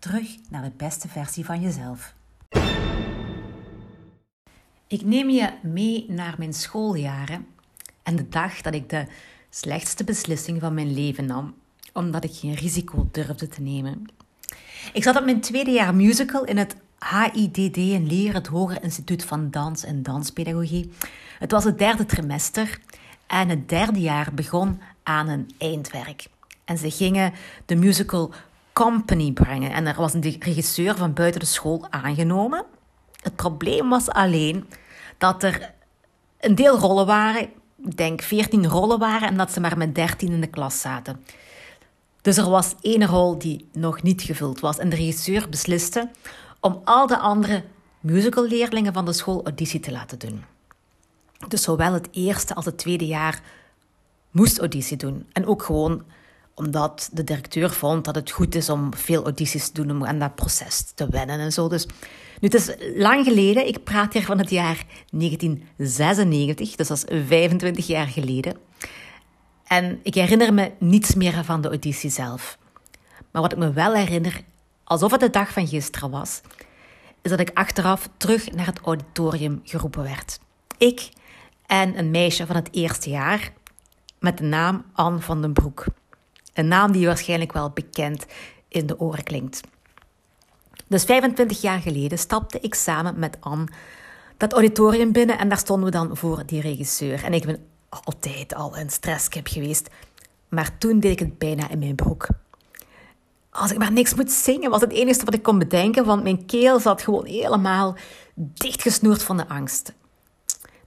Terug naar de beste versie van jezelf. Ik neem je mee naar mijn schooljaren en de dag dat ik de slechtste beslissing van mijn leven nam, omdat ik geen risico durfde te nemen. Ik zat op mijn tweede jaar musical in het HIDD in Leer, het Hoger Instituut van Dans en Danspedagogie. Het was het derde trimester en het derde jaar begon aan een eindwerk. En ze gingen de musical Company brengen en er was een regisseur van buiten de school aangenomen. Het probleem was alleen dat er een deel rollen waren, ik denk 14 rollen waren en dat ze maar met 13 in de klas zaten. Dus er was één rol die nog niet gevuld was en de regisseur besliste om al de andere musicalleerlingen van de school auditie te laten doen. Dus zowel het eerste als het tweede jaar moest auditie doen. En ook gewoon omdat de directeur vond dat het goed is om veel audities te doen en dat proces te wennen en zo. Dus nu, het is lang geleden. Ik praat hier van het jaar 1996, dus dat is 25 jaar geleden. En ik herinner me niets meer van de auditie zelf. Maar wat ik me wel herinner, alsof het de dag van gisteren was, is dat ik achteraf terug naar het auditorium geroepen werd. Ik en een meisje van het eerste jaar met de naam Anne van den Broek. Een naam die waarschijnlijk wel bekend in de oren klinkt. Dus 25 jaar geleden stapte ik samen met Anne dat auditorium binnen en daar stonden we dan voor die regisseur. En ik ben altijd al een stresskip geweest, maar toen deed ik het bijna in mijn broek. Als ik maar niks moet zingen, was het enige wat ik kon bedenken, want mijn keel zat gewoon helemaal dichtgesnoerd van de angst.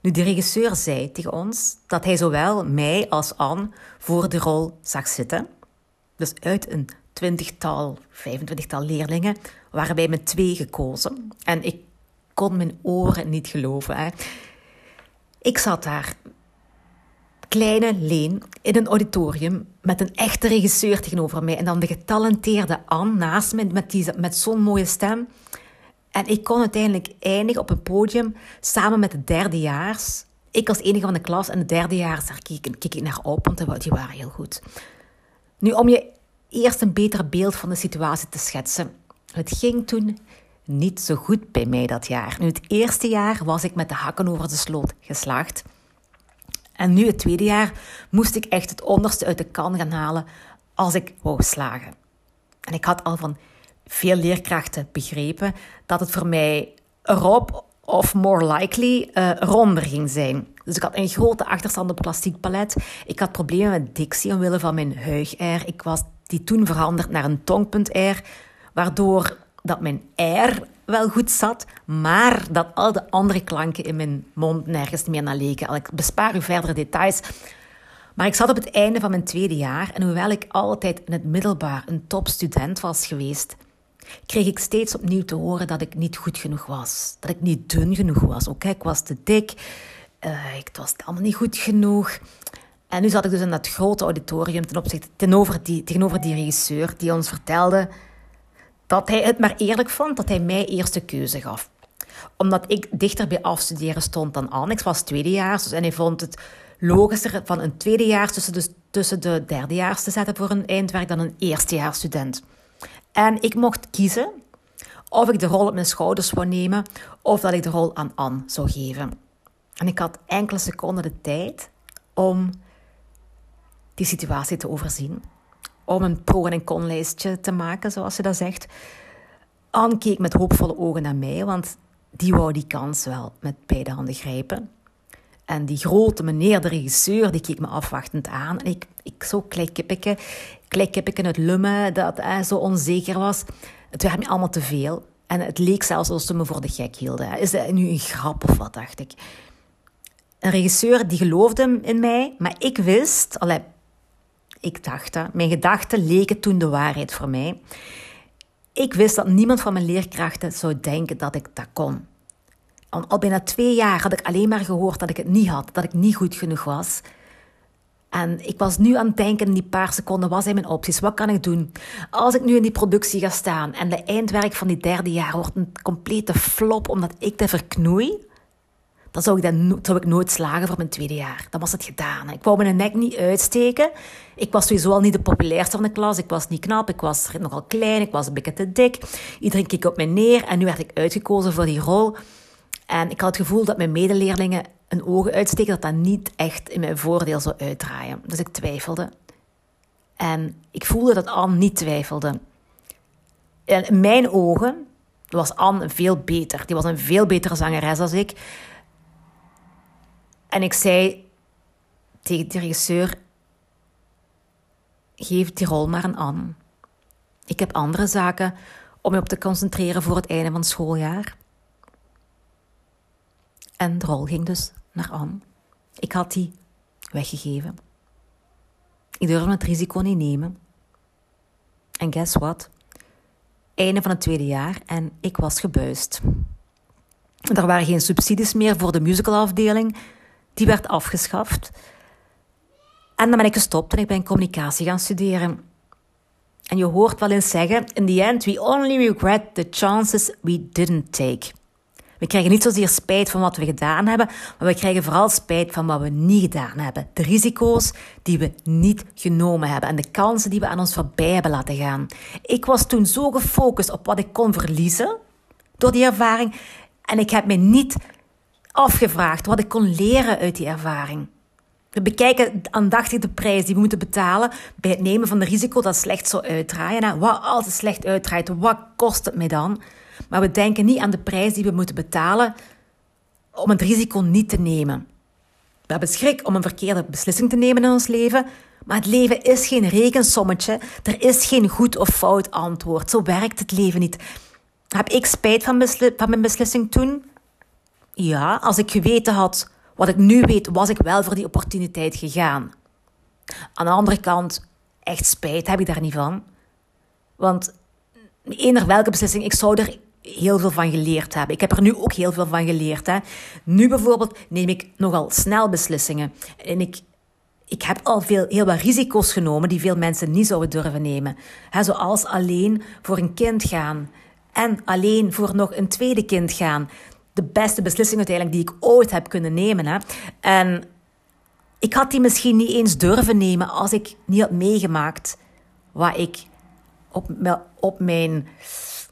Nu, de regisseur zei tegen ons dat hij zowel mij als Anne voor de rol zag zitten. Dus uit een twintigtal, vijfentwintigtal leerlingen waren wij met twee gekozen. En ik kon mijn oren niet geloven. Hè. Ik zat daar, kleine Leen, in een auditorium met een echte regisseur tegenover mij. En dan de getalenteerde Anne naast me met, met zo'n mooie stem. En ik kon uiteindelijk eindigen op een podium samen met de derdejaars. Ik als enige van de klas en de derdejaars, daar keek, keek ik naar op, want die waren heel goed. Nu, om je eerst een beter beeld van de situatie te schetsen. Het ging toen niet zo goed bij mij dat jaar. Nu, het eerste jaar was ik met de hakken over de sloot geslaagd. En nu, het tweede jaar, moest ik echt het onderste uit de kan gaan halen als ik wou slagen. En ik had al van veel leerkrachten begrepen dat het voor mij erop of more likely uh, ronder ging zijn. Dus ik had een grote achterstand op plastiek palet. Ik had problemen met dictie omwille van mijn huig-R. Ik was die toen veranderd naar een tongpunt-R, waardoor dat mijn R wel goed zat, maar dat al de andere klanken in mijn mond nergens meer naar leken. Ik bespaar u verdere details. Maar ik zat op het einde van mijn tweede jaar en hoewel ik altijd in het middelbaar een topstudent was geweest, kreeg ik steeds opnieuw te horen dat ik niet goed genoeg was. Dat ik niet dun genoeg was. Oké, ik was te dik. Uh, ik was allemaal niet goed genoeg. En nu zat ik dus in dat grote auditorium ten opzichte, tegenover, die, tegenover die regisseur die ons vertelde dat hij het maar eerlijk vond dat hij mij eerste keuze gaf. Omdat ik dichter bij afstuderen stond dan Anne. Ik was tweedejaars dus, en hij vond het logischer van een tweedejaars tussen de, tussen de derdejaars te zetten voor een eindwerk dan een eerstejaarsstudent. En ik mocht kiezen of ik de rol op mijn schouders zou nemen of dat ik de rol aan Anne zou geven. En ik had enkele seconden de tijd om die situatie te overzien. Om een pro- en con-lijstje te maken, zoals je dat zegt. Anne keek met hoopvolle ogen naar mij, want die wou die kans wel met beide handen grijpen. En die grote meneer, de regisseur, die keek me afwachtend aan. En ik, ik zo klein kippetje, klein kippetje uit Lummen, dat eh, zo onzeker was. Het werd me allemaal te veel. En het leek zelfs alsof ze me voor de gek hielden. Is dat nu een grap of wat, dacht ik. Een regisseur die geloofde in mij, maar ik wist, allee, ik dacht mijn gedachten leken toen de waarheid voor mij. Ik wist dat niemand van mijn leerkrachten zou denken dat ik dat kon. Al bijna twee jaar had ik alleen maar gehoord dat ik het niet had, dat ik niet goed genoeg was. En ik was nu aan het denken in die paar seconden, wat zijn mijn opties? Wat kan ik doen? Als ik nu in die productie ga staan en de eindwerk van die derde jaar wordt een complete flop omdat ik te verknoei, dan zou ik, dat, zou ik nooit slagen voor mijn tweede jaar. Dan was het gedaan. Ik wou mijn nek niet uitsteken. Ik was sowieso al niet de populairste van de klas. Ik was niet knap, ik was nogal klein, ik was een beetje te dik. Iedereen keek op mij neer en nu werd ik uitgekozen voor die rol. En ik had het gevoel dat mijn medeleerlingen een ogen uitsteken, dat dat niet echt in mijn voordeel zou uitdraaien. Dus ik twijfelde. En ik voelde dat Anne niet twijfelde. En in mijn ogen was Anne veel beter. Die was een veel betere zangeres dan ik. En ik zei tegen de regisseur: geef die rol maar aan Anne. Ik heb andere zaken om me op te concentreren voor het einde van het schooljaar. En de rol ging dus naar Anne. Ik had die weggegeven. Ik durfde het risico niet nemen. En guess what? Einde van het tweede jaar en ik was gebuist. Er waren geen subsidies meer voor de musicalafdeling. Die werd afgeschaft. En dan ben ik gestopt en ik ben communicatie gaan studeren. En je hoort wel eens zeggen: In the end, we only regret the chances we didn't take. We krijgen niet zozeer spijt van wat we gedaan hebben, maar we krijgen vooral spijt van wat we niet gedaan hebben. De risico's die we niet genomen hebben en de kansen die we aan ons voorbij hebben laten gaan. Ik was toen zo gefocust op wat ik kon verliezen door die ervaring en ik heb me niet afgevraagd wat ik kon leren uit die ervaring. We bekijken aandachtig de prijs die we moeten betalen bij het nemen van de risico dat slecht zou uitdraaien. wat als het slecht uitdraait, wat kost het mij dan? Maar we denken niet aan de prijs die we moeten betalen om het risico niet te nemen. We hebben schrik om een verkeerde beslissing te nemen in ons leven, maar het leven is geen rekensommetje. Er is geen goed of fout antwoord. Zo werkt het leven niet. Heb ik spijt van, van mijn beslissing toen? Ja, als ik geweten had wat ik nu weet, was ik wel voor die opportuniteit gegaan. Aan de andere kant, echt spijt heb ik daar niet van. Want eender welke beslissing, ik zou er heel veel van geleerd hebben. Ik heb er nu ook heel veel van geleerd. Hè. Nu bijvoorbeeld neem ik nogal snel beslissingen. En ik, ik heb al veel, heel wat risico's genomen die veel mensen niet zouden durven nemen. Hè, zoals alleen voor een kind gaan. En alleen voor nog een tweede kind gaan. De beste beslissing uiteindelijk die ik ooit heb kunnen nemen. Hè. En ik had die misschien niet eens durven nemen als ik niet had meegemaakt wat ik op, op mijn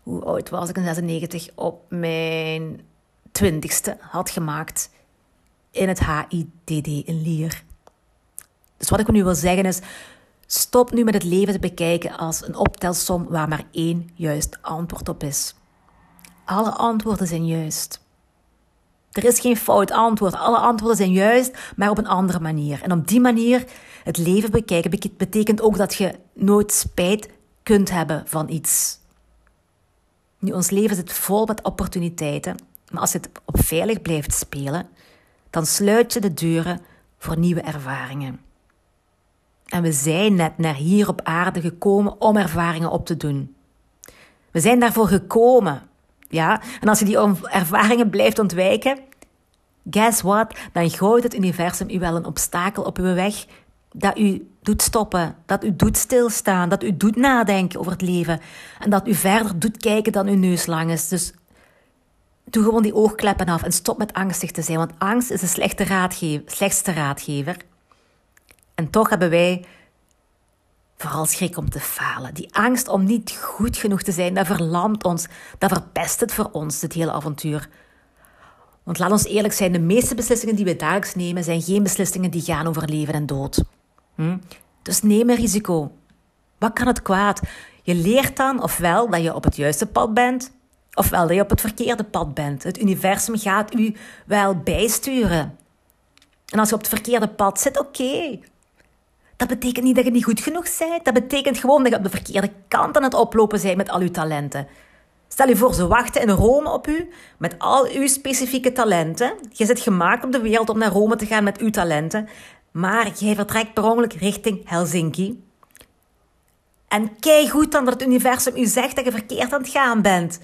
hoe oud was ik in 96, op mijn twintigste had gemaakt in het HIDD in Lier. Dus wat ik nu wil zeggen is, stop nu met het leven te bekijken als een optelsom waar maar één juist antwoord op is. Alle antwoorden zijn juist. Er is geen fout antwoord. Alle antwoorden zijn juist, maar op een andere manier. En op die manier het leven bekijken betekent ook dat je nooit spijt kunt hebben van iets. Nu, ons leven zit vol met opportuniteiten, maar als je het op veilig blijft spelen, dan sluit je de deuren voor nieuwe ervaringen. En we zijn net naar hier op aarde gekomen om ervaringen op te doen. We zijn daarvoor gekomen. Ja? En als je die ervaringen blijft ontwijken, guess what? Dan gooit het universum u wel een obstakel op uw weg dat u doet stoppen, dat u doet stilstaan, dat u doet nadenken over het leven en dat u verder doet kijken dan uw neus lang is. Dus doe gewoon die oogkleppen af en stop met angstig te zijn, want angst is de slechte raadgever, slechtste raadgever. En toch hebben wij vooral schrik om te falen. Die angst om niet goed genoeg te zijn, dat verlamt ons, dat verpest het voor ons, dit hele avontuur. Want laat ons eerlijk zijn, de meeste beslissingen die we dagelijks nemen zijn geen beslissingen die gaan over leven en dood. Hm? Dus neem een risico. Wat kan het kwaad? Je leert dan ofwel dat je op het juiste pad bent, ofwel dat je op het verkeerde pad bent. Het universum gaat u wel bijsturen. En als je op het verkeerde pad zit, oké. Dat betekent niet dat je niet goed genoeg bent. Dat betekent gewoon dat je op de verkeerde kant aan het oplopen bent met al uw talenten. Stel je voor, ze wachten in Rome op u met al uw specifieke talenten. Je zit gemaakt op de wereld om naar Rome te gaan met uw talenten. Maar jij vertrekt per ongeluk richting Helsinki. En kijk goed dan dat het universum u zegt dat je verkeerd aan het gaan bent.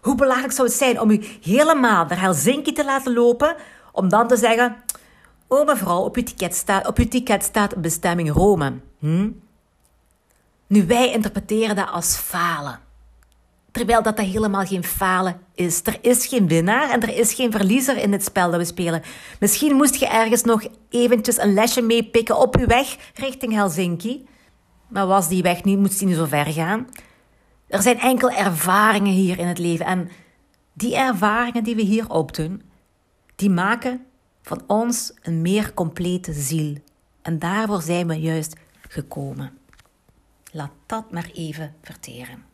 Hoe belangrijk zou het zijn om u helemaal naar Helsinki te laten lopen, om dan te zeggen: Oh mevrouw, op uw ticket staat, op uw ticket staat bestemming Rome. Hm? Nu, wij interpreteren dat als falen. Terwijl dat, dat helemaal geen falen is. Er is geen winnaar en er is geen verliezer in het spel dat we spelen. Misschien moest je ergens nog eventjes een lesje meepikken op je weg richting Helsinki. Maar was die weg niet, moest die niet zo ver gaan? Er zijn enkel ervaringen hier in het leven. En die ervaringen die we hier opdoen, die maken van ons een meer complete ziel. En daarvoor zijn we juist gekomen. Laat dat maar even verteren.